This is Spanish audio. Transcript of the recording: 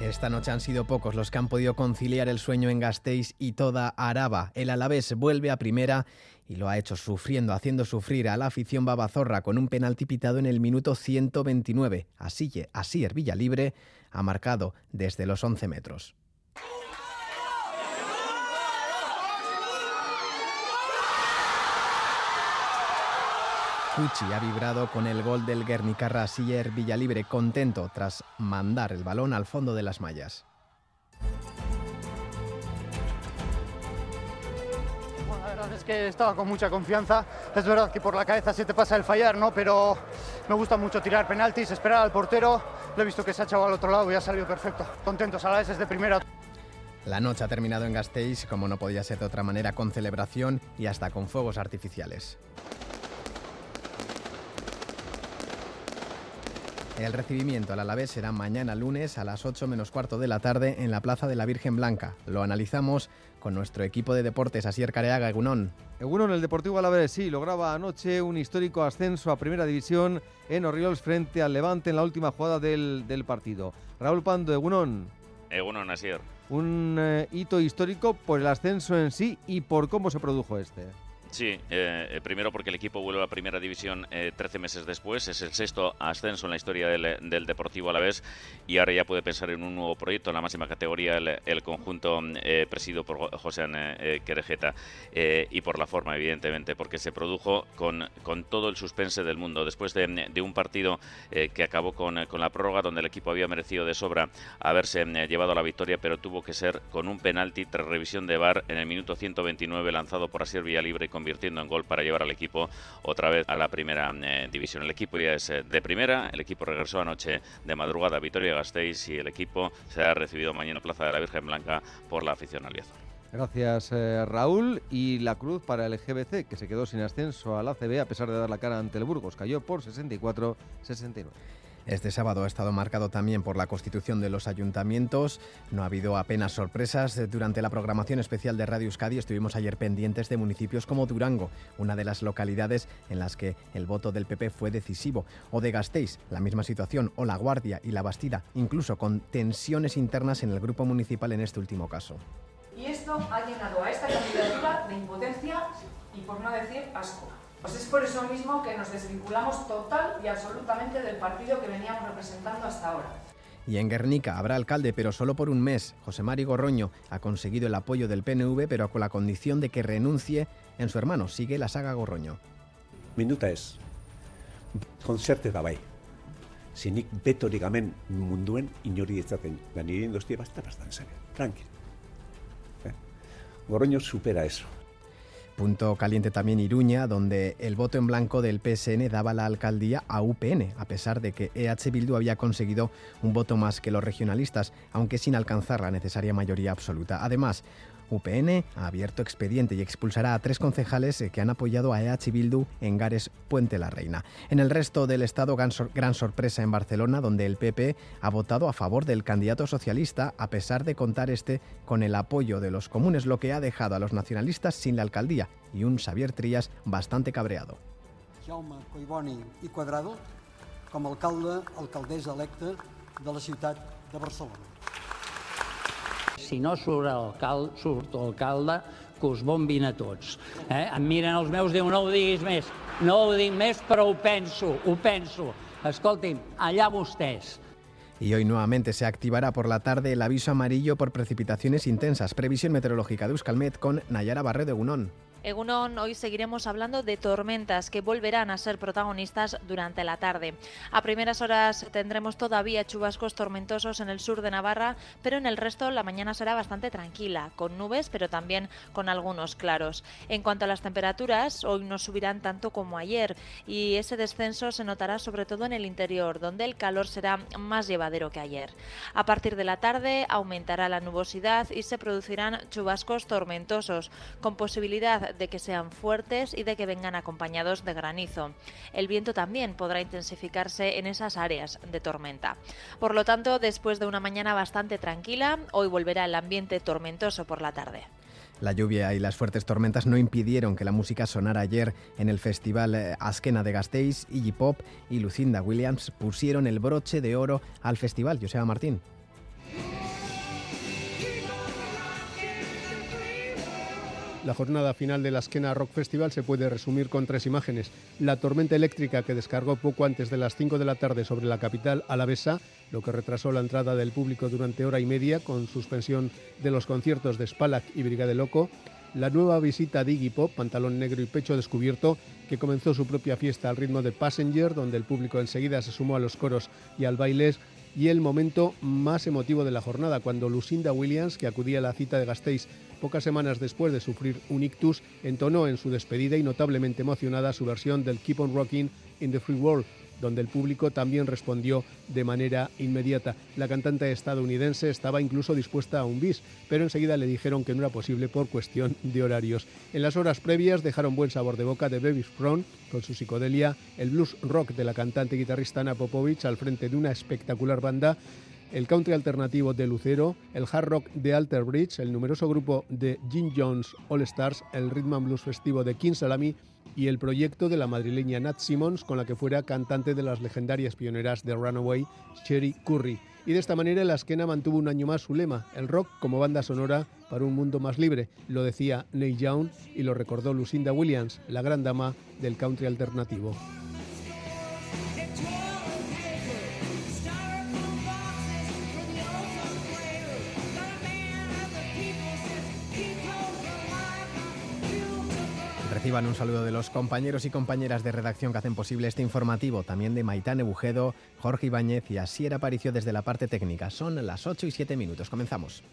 Esta noche han sido pocos los que han podido conciliar el sueño en Gasteiz y toda Araba. El Alavés vuelve a primera y lo ha hecho sufriendo, haciendo sufrir a la afición babazorra con un penalti pitado en el minuto 129. Así, así Libre ha marcado desde los 11 metros. Cucci ha vibrado con el gol del Guernica Siller Villalibre, contento tras mandar el balón al fondo de las mallas. Bueno, la verdad es que estaba con mucha confianza. Es verdad que por la cabeza se te pasa el fallar, ¿no? Pero me gusta mucho tirar penaltis, esperar al portero. Lo he visto que se ha echado al otro lado y ha salido perfecto. Contentos a la vez es de primera. La noche ha terminado en Gasteiz, como no podía ser de otra manera, con celebración y hasta con fuegos artificiales. El recibimiento al Alavés será mañana lunes a las 8 menos cuarto de la tarde en la Plaza de la Virgen Blanca. Lo analizamos con nuestro equipo de deportes, Asier Careaga, Egunón. Egunón, el Deportivo Alavés, sí, lograba anoche un histórico ascenso a Primera División en Orioles frente al Levante en la última jugada del, partido. Raúl Pando, Egunón. Egunón, Asier. Un eh, hito histórico por el ascenso en sí y por cómo se produjo este. Sí, eh, eh, primero porque el equipo vuelve a primera división 13 eh, meses después, es el sexto ascenso en la historia del, del, Deportivo Alavés y ahora ya puede pensar en un nuevo proyecto en la máxima categoría, el, conjunto presidido por José Querejeta y por la forma, evidentemente, porque se produjo con, con todo el suspense del mundo. Después de, de un partido que acabó con, con, la prórroga donde el equipo había merecido de sobra haberse llevado a la victoria, pero tuvo que ser con un penalti tras revisión de VAR en el minuto 129 lanzado por Asier Villalibre y convirtiendo en gol para llevar al equipo otra vez a la primera eh, división. El equipo ya es eh, de primera, el equipo regresó anoche de madrugada a Vitoria Gasteiz y el equipo será recibido mañana en Plaza de la Virgen Blanca por la afición aliazor. Gracias eh, Raúl. Y la cruz para el GBC, que se quedó sin ascenso al ACB a pesar de dar la cara ante el Burgos, cayó por 64-69. Este sábado ha estado marcado también por la constitución de los ayuntamientos. No ha habido apenas sorpresas. Durante la programación especial de Radio Euskadi estuvimos ayer pendientes de municipios como Durango, una de las localidades en las que el voto del PP fue decisivo, o de Gasteiz, la misma situación, o La Guardia y La Bastida, incluso con tensiones internas en el grupo municipal en este último caso. Y esto ha llenado a esta candidatura de impotencia y, por no decir, asco. Pues es por eso mismo que nos desvinculamos total y absolutamente del partido que veníamos representando hasta ahora. Y en Guernica habrá alcalde, pero solo por un mes. José Mari Gorroño ha conseguido el apoyo del PNV, pero con la condición de que renuncie en su hermano. Sigue la saga Gorroño. Minuta es, concerte da bai. Sinik betorik gamen munduen inori ezaten. Da nire indostia basta bastante serio. Tranquilo. ¿Eh? Gorroño supera eso. Punto caliente también Iruña, donde el voto en blanco del PSN daba la alcaldía a UPN, a pesar de que EH Bildu había conseguido un voto más que los regionalistas, aunque sin alcanzar la necesaria mayoría absoluta. Además, UPN ha abierto expediente y expulsará a tres concejales eh, que han apoyado a EH Bildu en Gares Puente la Reina. En el resto del Estado, gran sorpresa en Barcelona, donde el PP ha votado a favor del candidato socialista, a pesar de contar este con el apoyo de los comunes, lo que ha dejado a los nacionalistas sin la alcaldía y un Xavier Trías bastante cabreado. Jaume alcalde, electa de la de Barcelona si no surt alcalde, surt alcalde, que us bombin a tots. Eh? Em miren els meus, diu, no ho diguis més, no ho dic més, però ho penso, ho penso. Escolti'm, allà vostès. Y hoy nuevamente se activará por la tarde el aviso amarillo por precipitaciones intensas. Previsión meteorológica de Euskalmet con Nayara Barre de Gunón. Egunon, hoy seguiremos hablando de tormentas que volverán a ser protagonistas durante la tarde. A primeras horas tendremos todavía chubascos tormentosos en el sur de Navarra, pero en el resto la mañana será bastante tranquila, con nubes, pero también con algunos claros. En cuanto a las temperaturas, hoy no subirán tanto como ayer y ese descenso se notará sobre todo en el interior, donde el calor será más llevadero que ayer. A partir de la tarde aumentará la nubosidad y se producirán chubascos tormentosos, con posibilidad de que sean fuertes y de que vengan acompañados de granizo. El viento también podrá intensificarse en esas áreas de tormenta. Por lo tanto, después de una mañana bastante tranquila, hoy volverá el ambiente tormentoso por la tarde. La lluvia y las fuertes tormentas no impidieron que la música sonara ayer en el festival eh, Askena de Gasteiz, Iggy Pop y Lucinda Williams pusieron el broche de oro al festival. Joseba Martín. La jornada final del Askena Rock Festival se puede resumir con tres imágenes. La tormenta eléctrica que descargó poco antes de las 5 de la tarde sobre la capital alavesa, lo que retrasó la entrada del público durante hora y media con suspensión de los conciertos de Spalak y Brigade Loco. La nueva visita de Iggy Pop, pantalón negro y pecho descubierto, que comenzó su propia fiesta al ritmo de Passenger, donde el público enseguida se sumó a los coros y al baile y el momento más emotivo de la jornada, cuando Lucinda Williams, que acudía a la cita de Gasteiz pocas semanas después de sufrir un ictus, entonó en su despedida y notablemente emocionada su versión del Keep on Rocking in the Free World, donde el público también respondió de manera inmediata. La cantante estadounidense estaba incluso dispuesta a un bis, pero enseguida le dijeron que no era posible por cuestión de horarios. En las horas previas dejaron buen sabor de boca de Baby's Front con su psicodelia, el blues rock de la cantante guitarrista Ana Popovich al frente de una espectacular banda el country alternativo de Lucero, el hard rock de Alter Bridge, el numeroso grupo de Jim Jones All Stars, el rhythm and blues festivo de King Salami y el proyecto de la madrileña Nat Simmons, con la que fuera cantante de las legendarias pioneras de Runaway, Cherry Curry. Y de esta manera la esquena mantuvo un año más su lema, el rock como banda sonora para un mundo más libre. Lo decía Neil Young y lo recordó Lucinda Williams, la gran dama del country alternativo. Reciban un saludo de los compañeros y compañeras de redacción que hacen posible este informativo, también de Maitán Bujedo, Jorge Ibáñez y Asier Aparicio desde la parte técnica. Son las 8 y 7 minutos. Comenzamos.